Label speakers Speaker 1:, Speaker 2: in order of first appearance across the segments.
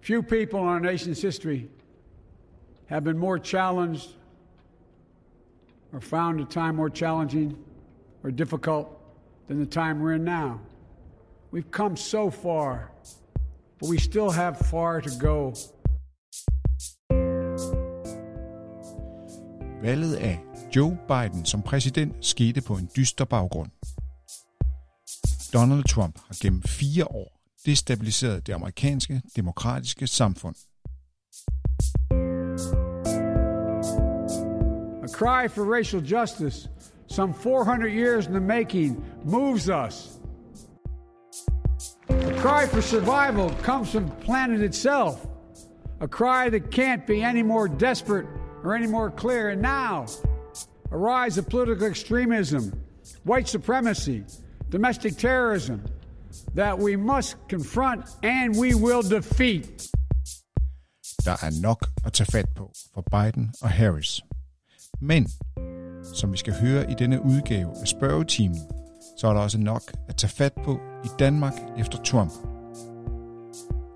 Speaker 1: Few people in our nation's history have been more challenged or found a time more challenging or difficult than the time we're in now. We've come so far, but we still have far to go.
Speaker 2: Valget af Joe Biden som præsident skete på en dyster baggrund. Donald Trump har gennem fire år det amerikanske demokratiske samfund.
Speaker 1: A cry for racial justice, some 400 years in the making, moves us. A cry for survival comes from the planet itself. A cry that can't be any more desperate or any more clear. And now, a rise of political extremism, white supremacy, domestic terrorism that we must confront and we will defeat.
Speaker 2: Der er nok at tage fat på for Biden og Harris. Men, som vi skal høre i denne udgave af spørgetimen, så er der også nok at tage fat på i Danmark efter Trump.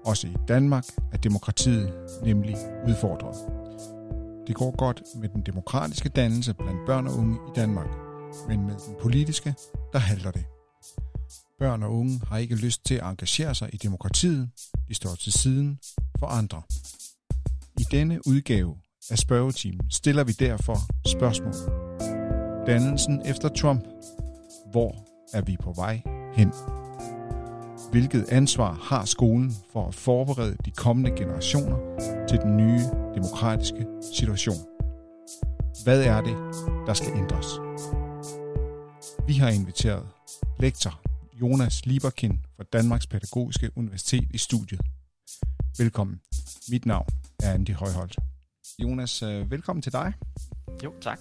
Speaker 2: Også i Danmark er demokratiet nemlig udfordret. Det går godt med den demokratiske dannelse blandt børn og unge i Danmark, men med den politiske, der halter det. Børn og unge har ikke lyst til at engagere sig i demokratiet. De står til siden for andre. I denne udgave af spørgetimen stiller vi derfor spørgsmål. Dannelsen efter Trump. Hvor er vi på vej hen? Hvilket ansvar har skolen for at forberede de kommende generationer til den nye demokratiske situation? Hvad er det, der skal ændres? Vi har inviteret lektor Jonas Lieberkind fra Danmarks Pædagogiske Universitet i studiet. Velkommen. Mit navn er Andy Højholdt. Jonas, øh, velkommen til dig.
Speaker 3: Jo, tak.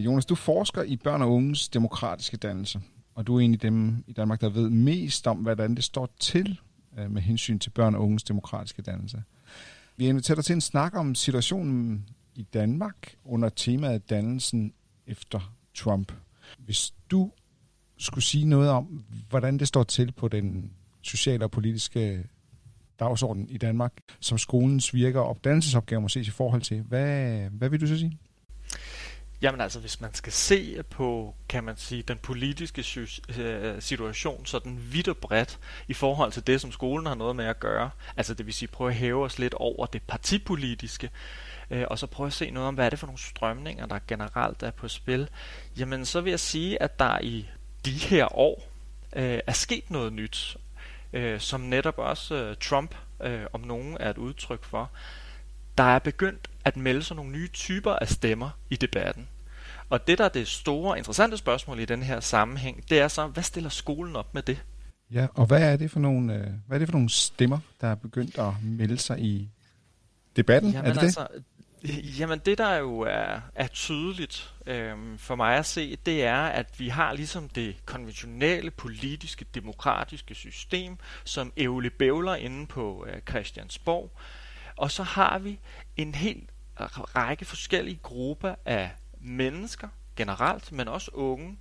Speaker 2: Jonas, du forsker i børn og unges demokratiske dannelse, og du er en af dem i Danmark, der ved mest om, hvordan det står til øh, med hensyn til børn og unges demokratiske dannelse. Vi har inviteret dig til en snak om situationen i Danmark under temaet dannelsen efter Trump. Hvis du skulle sige noget om, hvordan det står til på den sociale og politiske dagsorden i Danmark, som skolens virker og dannelsesopgaver må ses i forhold til. Hvad, hvad vil du så sige?
Speaker 3: Jamen altså, hvis man skal se på, kan man sige, den politiske øh, situation sådan vidt og bredt i forhold til det, som skolen har noget med at gøre, altså det vil sige prøve at hæve os lidt over det partipolitiske, øh, og så prøve at se noget om, hvad er det for nogle strømninger, der generelt er på spil, jamen så vil jeg sige, at der i de her år øh, er sket noget nyt, øh, som netop også øh, Trump øh, om nogen er et udtryk for. Der er begyndt at melde sig nogle nye typer af stemmer i debatten. Og det, der er det store, interessante spørgsmål i den her sammenhæng, det er så, hvad stiller skolen op med det?
Speaker 2: Ja, og hvad er det for nogle, øh, hvad er det for nogle stemmer, der er begyndt at melde sig i debatten?
Speaker 3: Jamen
Speaker 2: er det
Speaker 3: altså, det? Jamen det der jo er, er tydeligt øhm, for mig at se, det er, at vi har ligesom det konventionelle politiske demokratiske system, som ævle bævler inde på øh, Christiansborg. Og så har vi en hel række forskellige grupper af mennesker generelt, men også unge,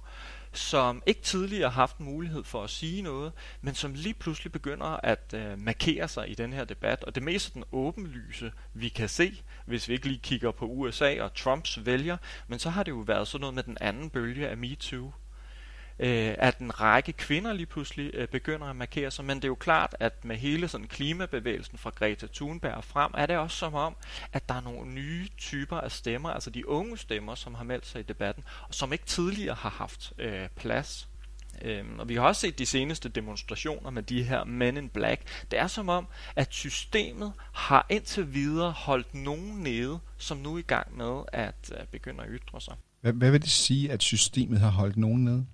Speaker 3: som ikke tidligere har haft mulighed for at sige noget, men som lige pludselig begynder at øh, markere sig i den her debat. Og det mest den åbenlyse, vi kan se, hvis vi ikke lige kigger på USA og Trumps vælger, men så har det jo været sådan noget med den anden bølge af MeToo, øh, at en række kvinder lige pludselig øh, begynder at markere sig, men det er jo klart, at med hele sådan klimabevægelsen fra Greta Thunberg frem, er det også som om, at der er nogle nye typer af stemmer, altså de unge stemmer, som har meldt sig i debatten, og som ikke tidligere har haft øh, plads. Øhm, og vi har også set de seneste demonstrationer med de her Men in Black. Det er som om, at systemet har indtil videre holdt nogen nede, som nu er i gang med at øh, begynde at ytre sig.
Speaker 2: Hvad, hvad vil det sige, at systemet har holdt nogen nede?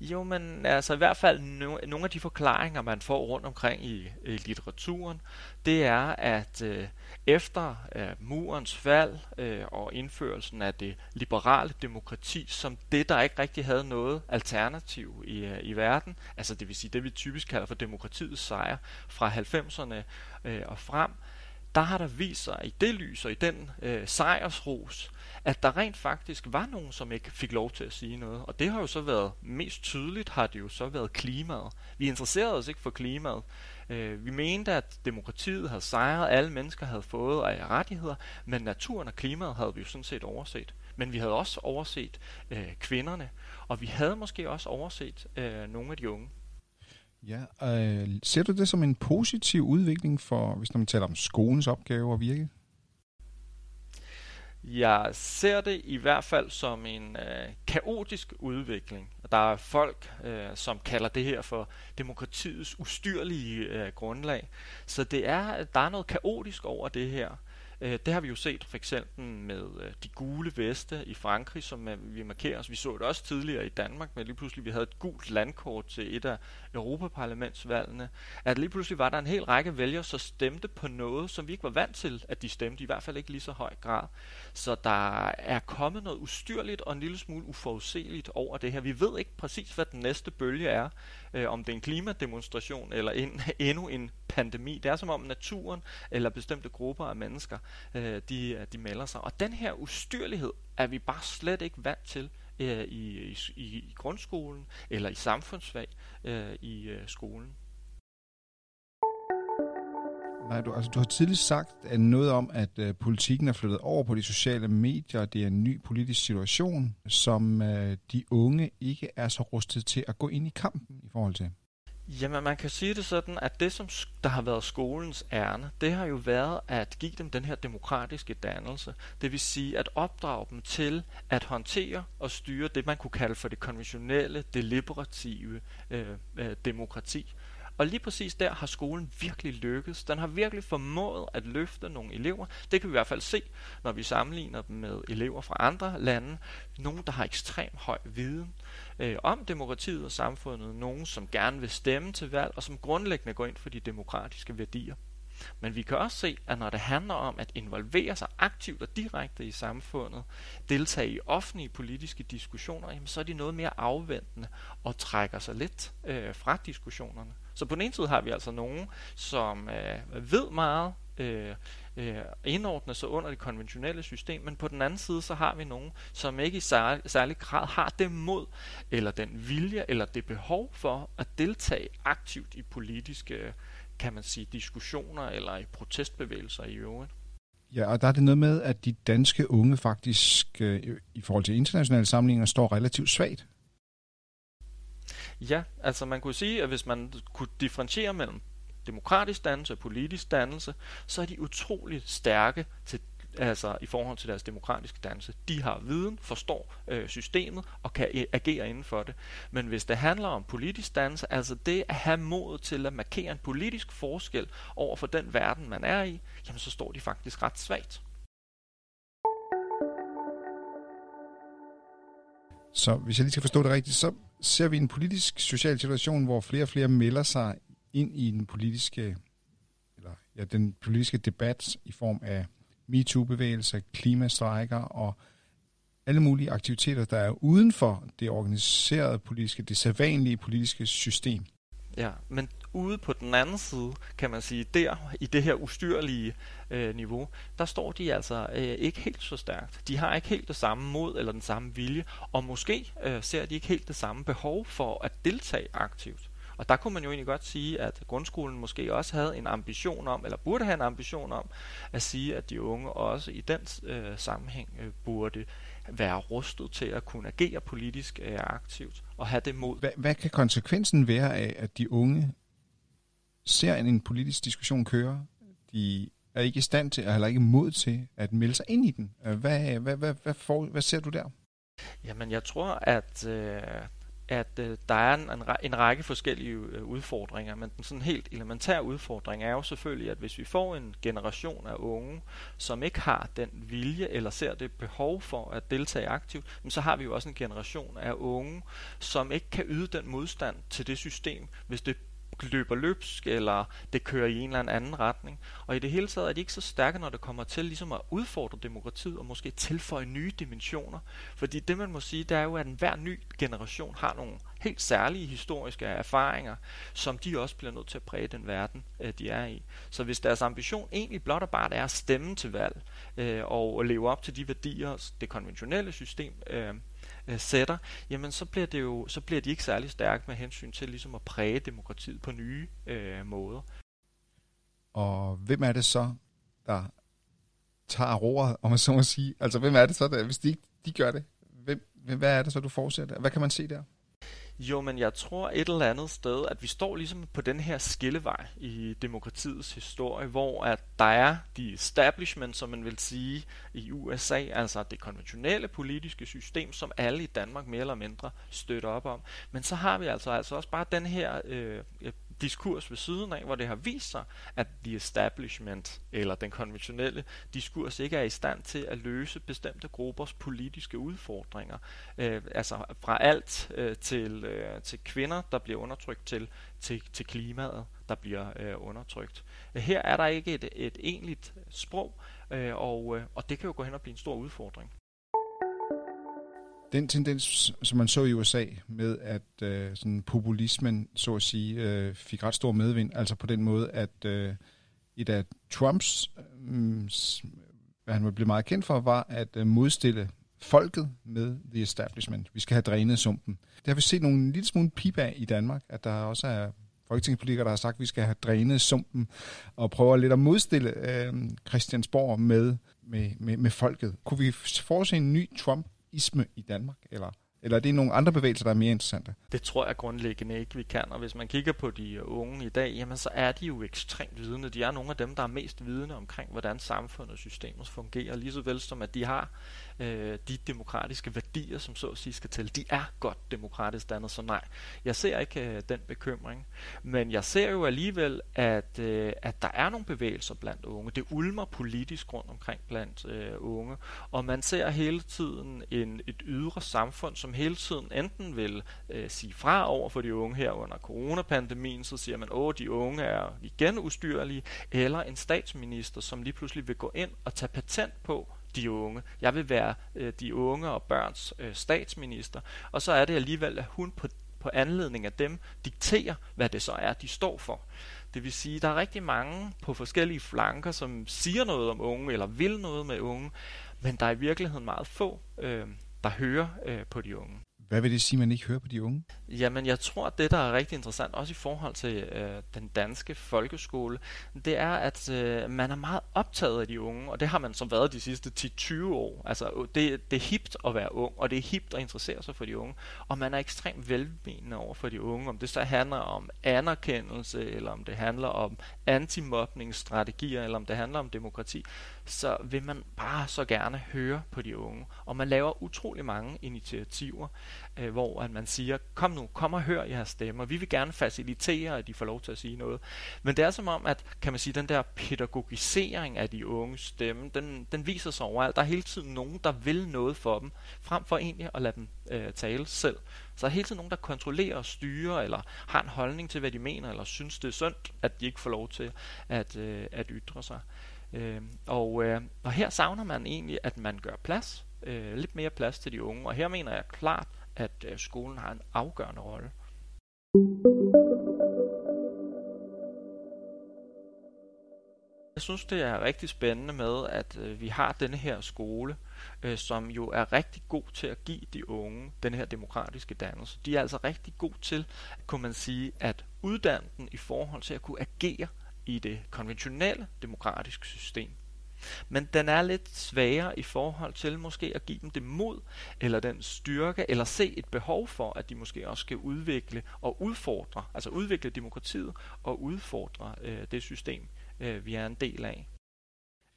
Speaker 3: Jo, men altså i hvert fald no, nogle af de forklaringer, man får rundt omkring i, i litteraturen, det er, at øh, efter øh, murens fald øh, og indførelsen af det liberale demokrati, som det, der ikke rigtig havde noget alternativ i, øh, i verden, altså det vil sige det, vi typisk kalder for demokratiets sejr fra 90'erne øh, og frem, der har der vist sig i det lys og i den øh, sejrsros, at der rent faktisk var nogen, som ikke fik lov til at sige noget. Og det har jo så været, mest tydeligt har det jo så været klimaet. Vi interesserede os ikke for klimaet. Øh, vi mente, at demokratiet havde sejret, alle mennesker havde fået rettigheder, men naturen og klimaet havde vi jo sådan set overset. Men vi havde også overset øh, kvinderne, og vi havde måske også overset øh, nogle af de unge.
Speaker 2: Ja, øh, ser du det som en positiv udvikling for, hvis man taler om skolens opgave og virke?
Speaker 3: Jeg ser det i hvert fald som en øh, kaotisk udvikling. Der er folk, øh, som kalder det her for demokratiets ustyrlige øh, grundlag. Så det er, der er noget kaotisk over det her. Øh, det har vi jo set for eksempel med øh, de gule veste i Frankrig, som øh, vi markerer os. Vi så det også tidligere i Danmark, men lige pludselig vi havde et gult landkort til et af Europaparlamentsvalgene. At lige pludselig var der en hel række vælgere, som stemte på noget, som vi ikke var vant til, at de stemte, i hvert fald ikke lige så høj grad. Så der er kommet noget ustyrligt og en lille smule uforudsigeligt over det her. Vi ved ikke præcis, hvad den næste bølge er, øh, om det er en klimademonstration eller en, endnu en pandemi. Det er som om naturen eller bestemte grupper af mennesker, øh, de, øh, de melder sig. Og den her ustyrlighed er vi bare slet ikke vant til øh, i, i, i grundskolen eller i samfundsfag øh, i øh, skolen.
Speaker 2: Nej, du, altså, du har tidligere sagt at noget om, at øh, politikken er flyttet over på de sociale medier. Det er en ny politisk situation, som øh, de unge ikke er så rustet til at gå ind i kampen i forhold til.
Speaker 3: Jamen, man kan sige det sådan, at det, som der har været skolens ærne, det har jo været at give dem den her demokratiske dannelse. Det vil sige at opdrage dem til at håndtere og styre det, man kunne kalde for det konventionelle, deliberative øh, øh, demokrati. Og lige præcis der har skolen virkelig lykkes. Den har virkelig formået at løfte nogle elever. Det kan vi i hvert fald se, når vi sammenligner dem med elever fra andre lande. Nogle, der har ekstremt høj viden øh, om demokratiet og samfundet. Nogle, som gerne vil stemme til valg, og som grundlæggende går ind for de demokratiske værdier. Men vi kan også se, at når det handler om at involvere sig aktivt og direkte i samfundet, deltage i offentlige politiske diskussioner, jamen så er de noget mere afventende og trækker sig lidt øh, fra diskussionerne. Så på den ene side har vi altså nogen, som øh, ved meget, øh, øh, indordner sig under det konventionelle system, men på den anden side så har vi nogen, som ikke i særlig, særlig grad har det mod, eller den vilje, eller det behov for at deltage aktivt i politiske, kan man sige, diskussioner, eller i protestbevægelser i øvrigt.
Speaker 2: Ja, og der er det noget med, at de danske unge faktisk øh, i forhold til internationale sammenligninger står relativt svagt.
Speaker 3: Ja, altså man kunne sige, at hvis man kunne differentiere mellem demokratisk dannelse og politisk dannelse, så er de utroligt stærke til altså i forhold til deres demokratiske dannelse. De har viden, forstår øh, systemet og kan agere inden for det. Men hvis det handler om politisk dannelse, altså det at have mod til at markere en politisk forskel over for den verden, man er i, jamen så står de faktisk ret svagt.
Speaker 2: Så hvis jeg lige skal forstå det rigtigt, så ser vi en politisk social situation, hvor flere og flere melder sig ind i den politiske, eller, ja, den politiske debat i form af MeToo-bevægelser, klimastrækker og alle mulige aktiviteter, der er uden for det organiserede politiske, det sædvanlige politiske system.
Speaker 3: Ja, men ude på den anden side, kan man sige, der i det her ustyrlige øh, niveau, der står de altså øh, ikke helt så stærkt. De har ikke helt det samme mod eller den samme vilje, og måske øh, ser de ikke helt det samme behov for at deltage aktivt. Og der kunne man jo egentlig godt sige, at grundskolen måske også havde en ambition om, eller burde have en ambition om, at sige, at de unge også i den øh, sammenhæng øh, burde være rustet til at kunne agere politisk øh, aktivt og have det mod.
Speaker 2: Hvad, hvad kan konsekvensen være af, at de unge ser en, en politisk diskussion køre? De er ikke i stand til, eller ikke mod til at melde sig ind i den. Hvad, hvad, hvad, hvad, får, hvad ser du der?
Speaker 3: Jamen, jeg tror, at øh, at øh, der er en, en, en række forskellige øh, udfordringer, men den sådan helt elementære udfordring er jo selvfølgelig, at hvis vi får en generation af unge, som ikke har den vilje eller ser det behov for at deltage aktivt, så har vi jo også en generation af unge, som ikke kan yde den modstand til det system, hvis det løber løbsk, eller det kører i en eller anden retning. Og i det hele taget er de ikke så stærke, når det kommer til ligesom at udfordre demokratiet, og måske tilføje nye dimensioner. Fordi det man må sige, det er jo, at hver ny generation har nogle helt særlige historiske erfaringer, som de også bliver nødt til at præge den verden, øh, de er i. Så hvis deres ambition egentlig blot og bare er at stemme til valg, øh, og leve op til de værdier, det konventionelle system øh, øh, sætter, jamen så bliver, det jo, så bliver de ikke særlig stærke med hensyn til ligesom at præge demokratiet på nye øh, måder.
Speaker 2: Og hvem er det så, der tager roret, om man så må sige? Altså, hvem er det så, der, hvis de ikke de gør det? Hvem, hvad er det så, du fortsætter? Hvad kan man se der?
Speaker 3: Jo, men jeg tror et eller andet sted, at vi står ligesom på den her skillevej i demokratiets historie, hvor at der er de establishment, som man vil sige i USA, altså det konventionelle politiske system, som alle i Danmark mere eller mindre støtter op om. Men så har vi altså, altså også bare den her øh, øh diskurs ved siden af, hvor det har vist sig, at the establishment, eller den konventionelle diskurs, ikke er i stand til at løse bestemte gruppers politiske udfordringer. Øh, altså fra alt øh, til, øh, til kvinder, der bliver undertrykt, til, til, til klimaet, der bliver øh, undertrykt. Her er der ikke et, et egentligt sprog, øh, og, øh, og det kan jo gå hen og blive en stor udfordring
Speaker 2: den tendens, som man så i USA med, at øh, sådan populismen, så at sige, øh, fik ret stor medvind, altså på den måde, at øh, et af Trumps, øh, hvad han blev meget kendt for, var at øh, modstille folket med the establishment. Vi skal have drænet sumpen. Det har vi set nogle lille smule pip af i Danmark, at der også er folketingspolitikere, der har sagt, at vi skal have drænet sumpen, og prøver lidt at modstille øh, Christiansborg med, med, med, med folket. Kunne vi forudse en ny Trump isme i Danmark, eller, eller er det nogle andre bevægelser, der er mere interessante?
Speaker 3: Det tror jeg grundlæggende ikke, vi kan. Og hvis man kigger på de unge i dag, jamen så er de jo ekstremt vidende. De er nogle af dem, der er mest vidende omkring, hvordan samfundet og systemet fungerer, lige så vel som at de har øh, de demokratiske værdier, som så at sige skal til. De er godt demokratisk dannet, så nej, jeg ser ikke øh, den bekymring. Men jeg ser jo alligevel, at, øh, at der er nogle bevægelser blandt unge. Det ulmer politisk rundt omkring blandt øh, unge, og man ser hele tiden en, et ydre samfund, som hele tiden enten vil øh, sige fra over for de unge her under coronapandemien, så siger man, åh, de unge er igen ustyrlige, eller en statsminister, som lige pludselig vil gå ind og tage patent på, de unge. Jeg vil være øh, de unge og børns øh, statsminister. Og så er det alligevel, at hun på, på anledning af dem dikterer, hvad det så er, de står for. Det vil sige, at der er rigtig mange på forskellige flanker, som siger noget om unge, eller vil noget med unge, men der er i virkeligheden meget få, øh, der hører øh, på de unge.
Speaker 2: Hvad vil det sige, at man ikke hører på de unge?
Speaker 3: Jamen, jeg tror, at det, der er rigtig interessant, også i forhold til øh, den danske folkeskole, det er, at øh, man er meget optaget af de unge, og det har man så været de sidste 10-20 år. Altså, øh, det, det er hipt at være ung, og det er hipt at interessere sig for de unge, og man er ekstremt velmenende over for de unge, om det så handler om anerkendelse, eller om det handler om antimobningsstrategier, eller om det handler om demokrati, så vil man bare så gerne høre på de unge. Og man laver utrolig mange initiativer, øh, hvor at man siger, kom nu, kom og hør jeres stemmer. Vi vil gerne facilitere, at de får lov til at sige noget. Men det er som om, at kan man sige, den der pædagogisering af de unge stemme, den, den viser sig overalt. Der er hele tiden nogen, der vil noget for dem, frem for egentlig at lade dem øh, tale selv. Så der er hele tiden nogen, der kontrollerer og styrer, eller har en holdning til, hvad de mener, eller synes, det er synd, at de ikke får lov til at, øh, at ytre sig. Øh, og, øh, og her savner man egentlig, at man gør plads, øh, lidt mere plads til de unge. Og her mener jeg klart, at øh, skolen har en afgørende rolle. Jeg synes, det er rigtig spændende med, at øh, vi har denne her skole, øh, som jo er rigtig god til at give de unge den her demokratiske dannelse. De er altså rigtig god til, kunne man sige, at uddanne den i forhold til at kunne agere i det konventionelle demokratiske system. Men den er lidt sværere i forhold til måske at give dem det mod, eller den styrke, eller se et behov for, at de måske også skal udvikle og udfordre, altså udvikle demokratiet og udfordre øh, det system, øh, vi er en del af.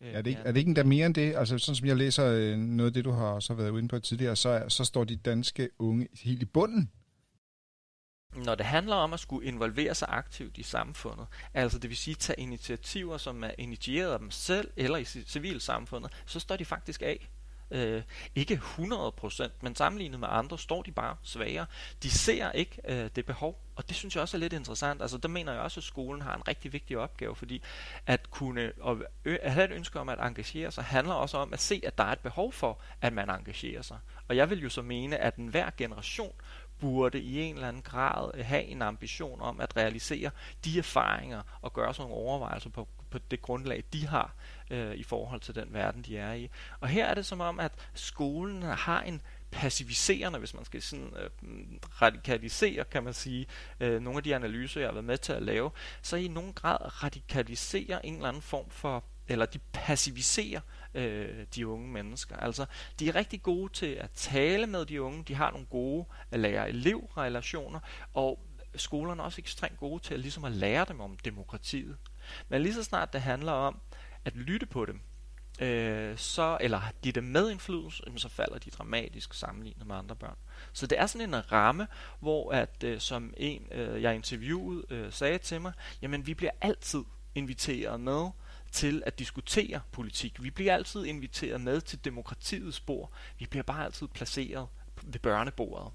Speaker 2: Øh, er det, ikke, er det ikke endda mere end det? Altså sådan som jeg læser øh, noget af det, du har så været inde på tidligere, så, så står de danske unge helt i bunden
Speaker 3: når det handler om at skulle involvere sig aktivt i samfundet, altså det vil sige tage initiativer, som er initieret af dem selv eller i civilsamfundet, så står de faktisk af. Øh, ikke 100%, men sammenlignet med andre står de bare svagere. De ser ikke øh, det behov, og det synes jeg også er lidt interessant. Altså der mener jeg også, at skolen har en rigtig vigtig opgave, fordi at kunne og at have et ønske om at engagere sig, handler også om at se, at der er et behov for, at man engagerer sig. Og jeg vil jo så mene, at enhver generation burde i en eller anden grad øh, have en ambition om at realisere de erfaringer og gøre sådan nogle overvejelser på, på det grundlag, de har øh, i forhold til den verden, de er i. Og her er det som om, at skolen har en passiviserende, hvis man skal sådan øh, radikalisere, kan man sige, øh, nogle af de analyser, jeg har været med til at lave, så i nogen grad radikaliserer en eller anden form for, eller de passiviserer øh, Øh, de unge mennesker. Altså, de er rigtig gode til at tale med de unge, de har nogle gode lærer-elev-relationer, og skolerne er også ekstremt gode til at, ligesom at lære dem om demokratiet. Men lige så snart det handler om at lytte på dem, øh, så, eller give dem medindflydelse, så falder de dramatisk sammenlignet med andre børn. Så det er sådan en ramme, hvor at øh, som en, øh, jeg interviewede, øh, sagde til mig, jamen vi bliver altid inviteret med til at diskutere politik. Vi bliver altid inviteret med til demokratiets bord. Vi bliver bare altid placeret ved børnebordet.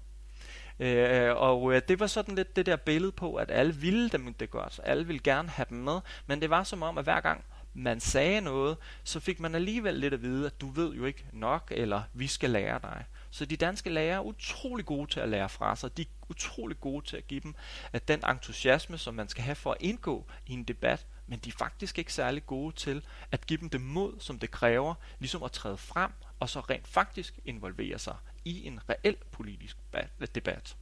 Speaker 3: Øh, og øh, det var sådan lidt det der billede på, at alle ville dem det godt. Alle ville gerne have dem med, men det var som om, at hver gang man sagde noget, så fik man alligevel lidt at vide, at du ved jo ikke nok, eller vi skal lære dig. Så de danske lærere er utrolig gode til at lære fra sig. De er utrolig gode til at give dem at den entusiasme, som man skal have for at indgå i en debat, men de er faktisk ikke særlig gode til at give dem det mod, som det kræver, ligesom at træde frem og så rent faktisk involvere sig i en reel politisk debat.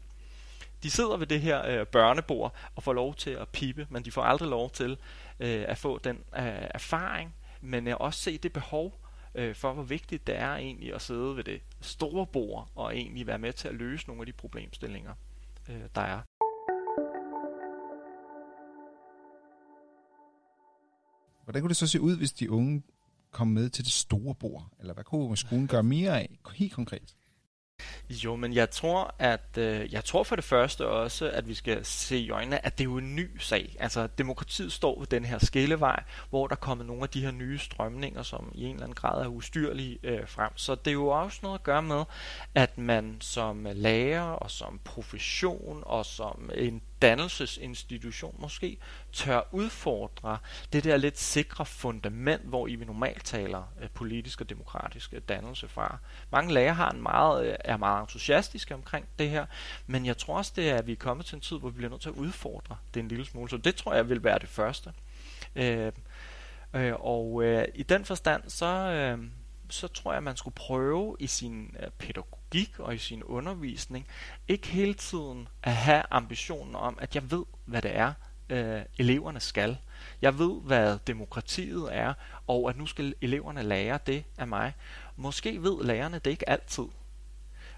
Speaker 3: De sidder ved det her øh, børnebord og får lov til at pipe, men de får aldrig lov til øh, at få den øh, erfaring, men øh, også se det behov øh, for, hvor vigtigt det er egentlig at sidde ved det store bord og egentlig være med til at løse nogle af de problemstillinger, øh, der er.
Speaker 2: Hvordan kunne det så se ud, hvis de unge kom med til det store bord? Eller hvad kunne skolen gøre mere af, helt konkret?
Speaker 3: Jo, men jeg tror, at øh, jeg tror for det første også, at vi skal se i øjnene, at det er jo en ny sag. Altså, demokratiet står ved den her skillevej, hvor der kommer nogle af de her nye strømninger, som i en eller anden grad er ustyrlige øh, frem. Så det er jo også noget at gøre med, at man som lærer og som profession og som en dannelsesinstitution måske tør udfordre det der lidt sikre fundament, hvor i vi normalt taler øh, politisk og demokratisk øh, dannelse fra. Mange lærere har en meget, øh, er meget entusiastiske omkring det her, men jeg tror også, det er, at vi er kommet til en tid, hvor vi bliver nødt til at udfordre det en lille smule. Så det tror jeg vil være det første. Øh, øh, og øh, i den forstand, så, øh, så tror jeg, at man skulle prøve i sin øh, pædagogik og i sin undervisning, ikke hele tiden at have ambitionen om, at jeg ved, hvad det er, øh, eleverne skal. Jeg ved, hvad demokratiet er, og at nu skal eleverne lære det af mig. Måske ved lærerne det ikke altid.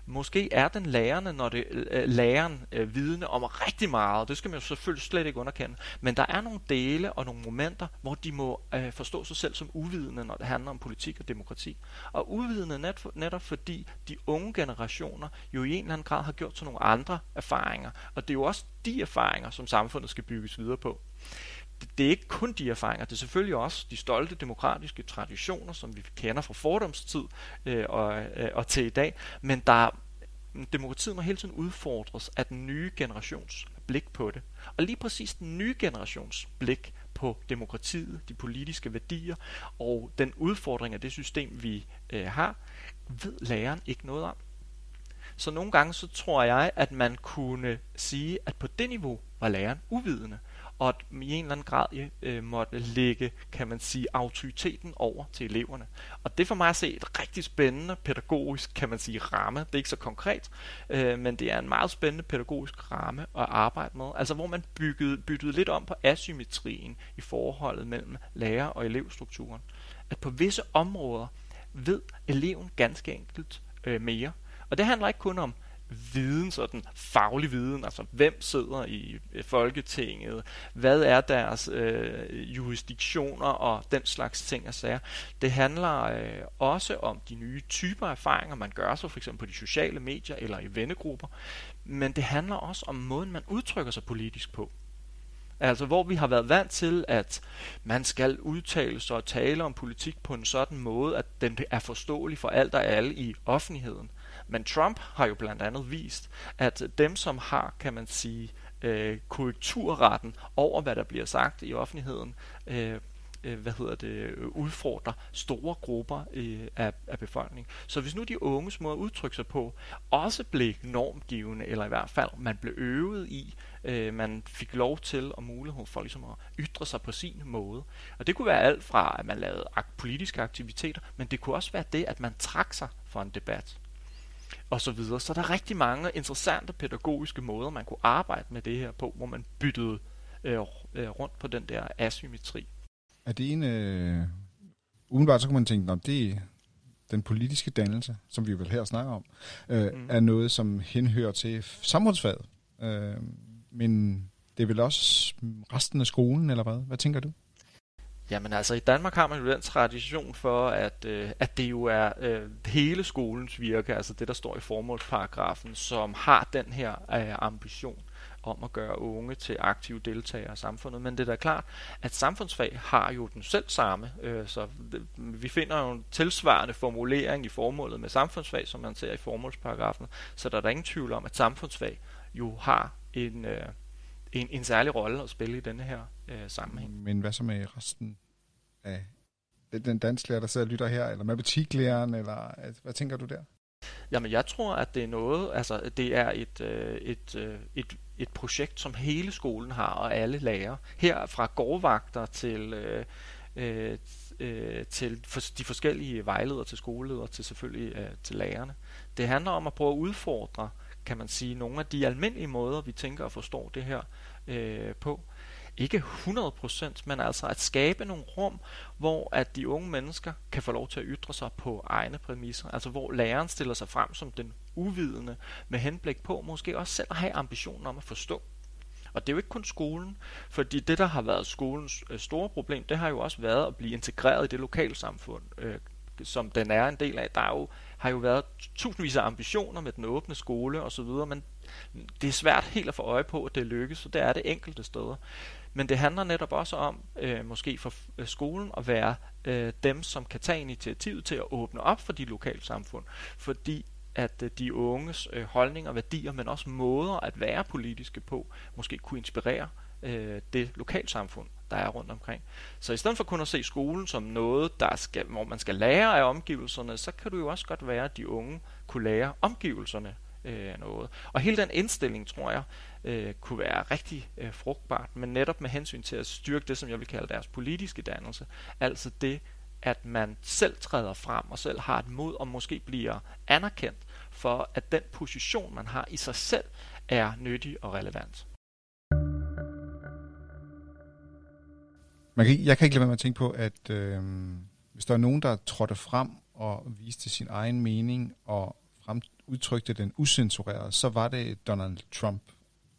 Speaker 3: Måske er den lærende, når det øh, øh, læreren øh, vidne om rigtig meget. Det skal man jo selvfølgelig slet ikke underkende. Men der er nogle dele og nogle momenter, hvor de må øh, forstå sig selv som uvidende, når det handler om politik og demokrati. Og uvidende net, netop fordi de unge generationer jo i en eller anden grad har gjort sig nogle andre erfaringer. Og det er jo også de erfaringer, som samfundet skal bygges videre på det er ikke kun de erfaringer, det er selvfølgelig også de stolte demokratiske traditioner, som vi kender fra fordomstid øh, og, øh, og til i dag, men der demokratiet må hele tiden udfordres af den nye generations blik på det. Og lige præcis den nye generations blik på demokratiet, de politiske værdier og den udfordring af det system, vi øh, har, ved læreren ikke noget om. Så nogle gange så tror jeg, at man kunne sige, at på det niveau var læreren uvidende og at i en eller anden grad øh, måtte lægge, kan man sige, autoriteten over til eleverne. Og det for mig at se et rigtig spændende pædagogisk, kan man sige, ramme. Det er ikke så konkret, øh, men det er en meget spændende pædagogisk ramme at arbejde med. Altså hvor man byggede, byttede lidt om på asymmetrien i forholdet mellem lærer- og elevstrukturen. At på visse områder ved eleven ganske enkelt øh, mere. Og det handler ikke kun om viden, sådan faglig viden, altså hvem sidder i Folketinget, hvad er deres øh, jurisdiktioner og den slags ting og sager. Det handler øh, også om de nye typer erfaringer, man gør sig for eksempel på de sociale medier eller i vennegrupper, men det handler også om måden, man udtrykker sig politisk på. Altså hvor vi har været vant til, at man skal udtale sig og tale om politik på en sådan måde, at den er forståelig for alt og alle i offentligheden. Men Trump har jo blandt andet vist, at dem, som har, kan man sige, øh, korrekturretten over, hvad der bliver sagt i offentligheden, øh, øh hvad hedder det, udfordrer store grupper øh, af, af befolkningen. Så hvis nu de unges måde at udtrykke sig på også blev normgivende, eller i hvert fald man blev øvet i, øh, man fik lov til og mulighed for ligesom at ytre sig på sin måde. Og det kunne være alt fra, at man lavede politiske aktiviteter, men det kunne også være det, at man trak sig for en debat og så videre. Så der er rigtig mange interessante pædagogiske måder, man kunne arbejde med det her på, hvor man byttede øh, øh rundt på den der asymmetri.
Speaker 2: Er det en... Øh, udenbart så kunne man tænke, at det den politiske dannelse, som vi vel her snakker om, øh, mm. er noget, som henhører til samfundsfaget. Øh, men det er vel også resten af skolen, eller hvad? Hvad tænker du?
Speaker 3: Jamen altså, i Danmark har man jo den tradition for, at, øh, at det jo er øh, hele skolens virke, altså det, der står i formålsparagrafen, som har den her øh, ambition om at gøre unge til aktive deltagere i samfundet. Men det er da klart, at samfundsfag har jo den selv samme, øh, så vi finder jo en tilsvarende formulering i formålet med samfundsfag, som man ser i formålsparagrafen, så der er der ingen tvivl om, at samfundsfag jo har en, øh, en, en særlig rolle at spille i denne her øh, sammenhæng.
Speaker 2: Men hvad så med resten af den dansklærer, der sidder og lytter her, eller matematiklæreren, eller hvad tænker du der?
Speaker 3: Jamen, jeg tror, at det er noget, altså det er et, øh, et, øh, et, et projekt, som hele skolen har, og alle lærer. Her fra gårdvagter til, øh, øh, øh, til for, de forskellige vejledere, til skoleledere, til selvfølgelig øh, til lærerne. Det handler om at prøve at udfordre, kan man sige, nogle af de almindelige måder, vi tænker og forstår det her øh, på ikke 100%, men altså at skabe nogle rum, hvor at de unge mennesker kan få lov til at ytre sig på egne præmisser, altså hvor læreren stiller sig frem som den uvidende, med henblik på måske også selv at have ambitionen om at forstå. Og det er jo ikke kun skolen, fordi det, der har været skolens øh, store problem, det har jo også været at blive integreret i det lokalsamfund, øh, som den er en del af. Der er jo, har jo været tusindvis af ambitioner med den åbne skole osv., men det er svært helt at få øje på, at det lykkes, så det er det enkelte steder. Men det handler netop også om, øh, måske for øh, skolen, at være øh, dem, som kan tage initiativet til at åbne op for de lokale samfund. Fordi at øh, de unges øh, holdninger, værdier, men også måder at være politiske på, måske kunne inspirere øh, det lokalsamfund, der er rundt omkring. Så i stedet for kun at se skolen som noget, der skal, hvor man skal lære af omgivelserne, så kan det jo også godt være, at de unge kunne lære omgivelserne øh, noget. Og hele den indstilling, tror jeg, øh, kunne være rigtig øh, frugtbart, men netop med hensyn til at styrke det, som jeg vil kalde deres politiske dannelse, altså det, at man selv træder frem og selv har et mod og måske bliver anerkendt for, at den position, man har i sig selv, er nyttig og relevant.
Speaker 2: Man kan, jeg kan ikke lade være med at tænke på, at øh, hvis der er nogen, der trådte frem og viste sin egen mening og frem, udtrykte den usensureret, så var det Donald Trump.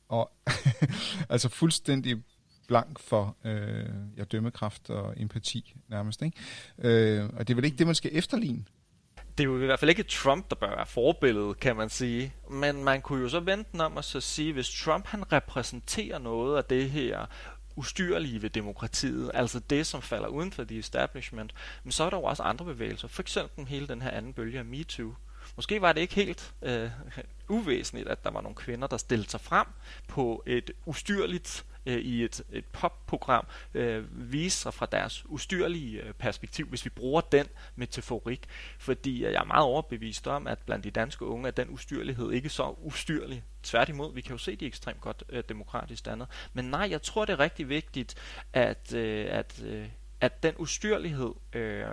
Speaker 2: Og altså fuldstændig blank for øh, ja, dømmekraft og empati nærmest. Ikke? Øh, og det er vel ikke det, man skal efterligne?
Speaker 3: Det er jo i hvert fald ikke Trump, der bør være forbilledet, kan man sige. Men man kunne jo så vente den om at så sige, hvis Trump han repræsenterer noget af det her ustyrlige ved demokratiet, altså det, som falder uden for the establishment, men så er der jo også andre bevægelser. For eksempel hele den her anden bølge af MeToo, Måske var det ikke helt øh, uvæsentligt, at der var nogle kvinder, der stillede sig frem på et ustyrligt øh, i et, et popprogram øh, vise sig fra deres ustyrlige øh, perspektiv, hvis vi bruger den metaforik. Fordi øh, jeg er meget overbevist om, at blandt de danske unge er den ustyrlighed ikke så ustyrlig. Tværtimod, vi kan jo se de ekstremt godt øh, demokratisk dannet. Men nej, jeg tror det er rigtig vigtigt, at, øh, at, øh, at den ustyrlighed... Øh,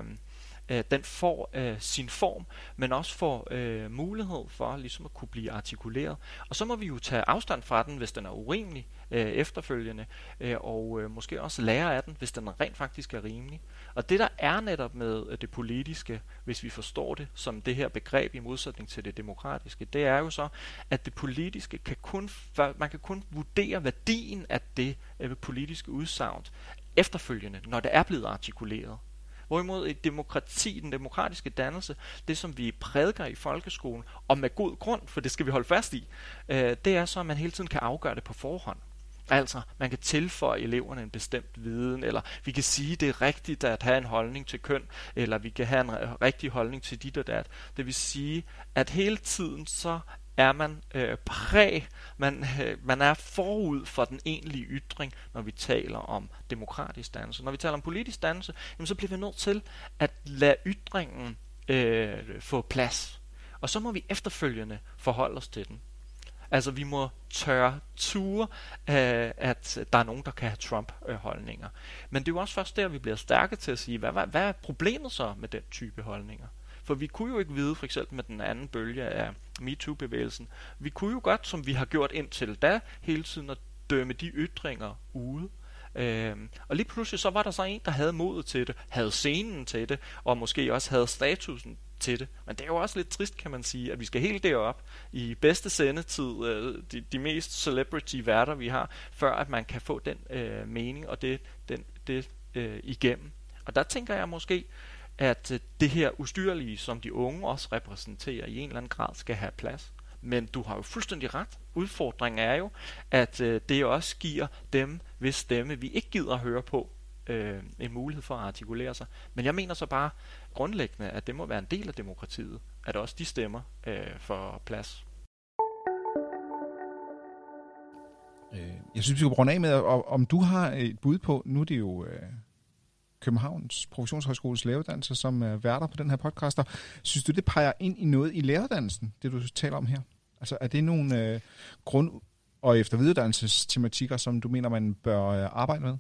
Speaker 3: øh, den får øh, sin form, men også får øh, mulighed for ligesom at kunne blive artikuleret. Og så må vi jo tage afstand fra den, hvis den er urimelig øh, efterfølgende, øh, og øh, måske også lære af den, hvis den rent faktisk er rimelig. Og det der er netop med øh, det politiske, hvis vi forstår det som det her begreb i modsætning til det demokratiske, det er jo så, at det politiske kan kun, man kan kun vurdere værdien af det øh, politiske udsagn efterfølgende, når det er blevet artikuleret. Hvorimod et demokrati, den demokratiske dannelse, det som vi prædiker i folkeskolen, og med god grund, for det skal vi holde fast i, øh, det er så, at man hele tiden kan afgøre det på forhånd. Altså, man kan tilføje eleverne en bestemt viden, eller vi kan sige, det er rigtigt at have en holdning til køn, eller vi kan have en rigtig holdning til dit og dat. Det vil sige, at hele tiden så er man øh, præg, man, øh, man er forud for den egentlige ytring, når vi taler om demokratisk dannelse. Når vi taler om politisk dannelse, jamen, så bliver vi nødt til at lade ytringen øh, få plads. Og så må vi efterfølgende forholde os til den. Altså vi må tørre ture, øh, at der er nogen, der kan have Trump-holdninger. Men det er jo også først der, vi bliver stærke til at sige, hvad, hvad, hvad er problemet så med den type holdninger? For vi kunne jo ikke vide, for eksempel med den anden bølge af MeToo-bevægelsen, vi kunne jo godt, som vi har gjort indtil da, hele tiden at dømme de ytringer ude. Øhm, og lige pludselig så var der så en, der havde modet til det, havde scenen til det, og måske også havde statusen til det. Men det er jo også lidt trist, kan man sige, at vi skal helt derop i bedste sendetid, øh, de, de mest celebrity-værter, vi har, før at man kan få den øh, mening og det, den, det øh, igennem. Og der tænker jeg måske, at øh, det her ustyrlige, som de unge også repræsenterer, i en eller anden grad skal have plads. Men du har jo fuldstændig ret. Udfordringen er jo, at øh, det også giver dem, hvis stemme vi ikke gider at høre på, øh, en mulighed for at artikulere sig. Men jeg mener så bare grundlæggende, at det må være en del af demokratiet, at også de stemmer øh, får plads.
Speaker 2: Øh, jeg synes, vi skal runde af med, om du har et bud på, nu er det jo øh, Københavns Professionshøjskoles læreruddannelse, som er værter på den her podcast. Synes du, det peger ind i noget i læreruddannelsen, det du taler om her? Altså er det nogle øh, grund- og eftervidereuddannelsestematikker, som du mener, man bør øh, arbejde med?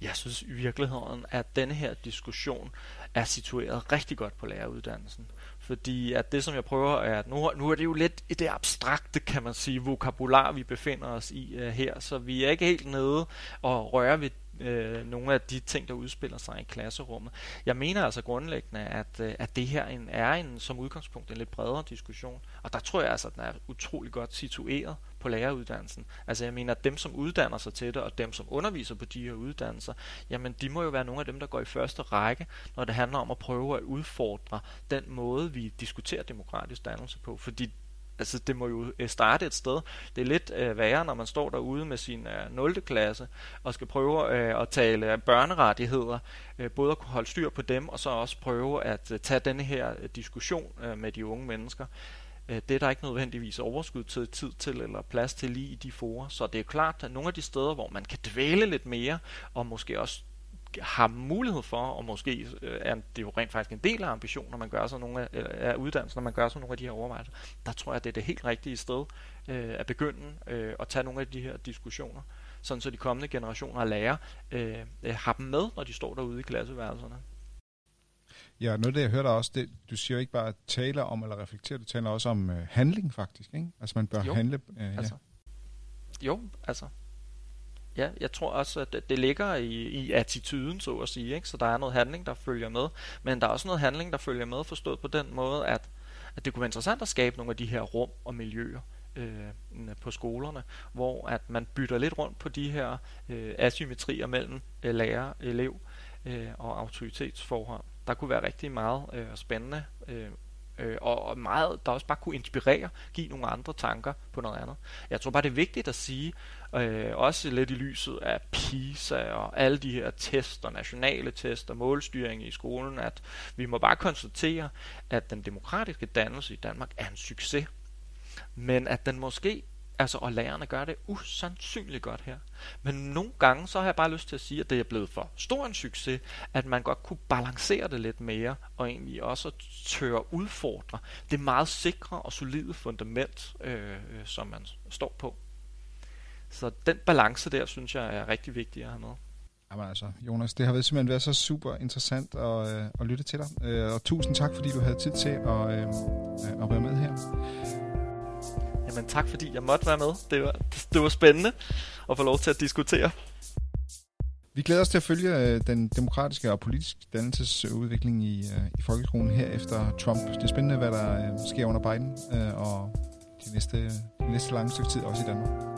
Speaker 3: Jeg synes i virkeligheden, at denne her diskussion er situeret rigtig godt på læreruddannelsen. Fordi at det, som jeg prøver, er, at nu, nu er det jo lidt i det abstrakte, kan man sige, vokabular, vi befinder os i uh, her. Så vi er ikke helt nede og rører ved øh, nogle af de ting, der udspiller sig i klasserummet. Jeg mener altså grundlæggende, at, øh, at det her en, er en, som udgangspunkt en lidt bredere diskussion, og der tror jeg altså, at den er utrolig godt situeret på læreruddannelsen. Altså jeg mener, at dem, som uddanner sig til det, og dem, som underviser på de her uddannelser, jamen de må jo være nogle af dem, der går i første række, når det handler om at prøve at udfordre den måde, vi diskuterer demokratisk dannelse på. Fordi altså det må jo øh, starte et sted. Det er lidt øh, værre, når man står derude med sin øh, 0. klasse og skal prøve øh, at tale børnerettigheder, øh, både at kunne holde styr på dem, og så også prøve at øh, tage denne her øh, diskussion øh, med de unge mennesker. Øh, det er der ikke nødvendigvis overskud til tid til eller plads til lige i de forer. Så det er klart, at nogle af de steder, hvor man kan dvæle lidt mere, og måske også har mulighed for, og måske øh, er det jo rent faktisk en del af ambitionen, når man gør sådan nogle af, af uddannelsen, når man gør sådan nogle af de her overvejelser, der tror jeg, det er det helt rigtige sted øh, at begynde øh, at tage nogle af de her diskussioner, sådan så de kommende generationer af lærere øh, øh, har dem med, når de står derude i klasseværelserne.
Speaker 2: Ja, noget af det, jeg hørte også, det, du siger ikke bare at tale om eller reflektere, du taler også om øh, handling faktisk, ikke? Altså man bør
Speaker 3: jo,
Speaker 2: handle. Øh,
Speaker 3: altså. Ja. Jo, altså Ja, jeg tror også, at det ligger i, i attituden, så at sige. Ikke? Så der er noget handling, der følger med. Men der er også noget handling, der følger med, forstået på den måde, at, at det kunne være interessant at skabe nogle af de her rum og miljøer øh, på skolerne, hvor at man bytter lidt rundt på de her øh, asymmetrier mellem øh, lærer, elev øh, og autoritetsforhold. Der kunne være rigtig meget øh, spændende øh, øh, og meget, der også bare kunne inspirere, give nogle andre tanker på noget andet. Jeg tror bare, det er vigtigt at sige, øh, også lidt i lyset af PISA og alle de her tester, nationale tester, målstyring i skolen, at vi må bare konstatere, at den demokratiske dannelse i Danmark er en succes. Men at den måske Altså, og lærerne gør det usandsynligt godt her. Men nogle gange, så har jeg bare lyst til at sige, at det er blevet for stor en succes, at man godt kunne balancere det lidt mere, og egentlig også tør udfordre det meget sikre og solide fundament, øh, som man står på. Så den balance der, synes jeg er rigtig vigtig at have med.
Speaker 2: Jamen altså, Jonas, det har simpelthen været så super interessant at, øh, at lytte til dig. Øh, og tusind tak, fordi du havde tid til at, øh, at være med her.
Speaker 3: Jamen tak, fordi jeg måtte være med. Det var, det var spændende at få lov til at diskutere.
Speaker 2: Vi glæder os til at følge øh, den demokratiske og politiske dannelsesudvikling i, øh, i folkeskolen her efter Trump. Det er spændende, hvad der øh, sker under Biden og de næste, de næste lange stykke tid også i Danmark.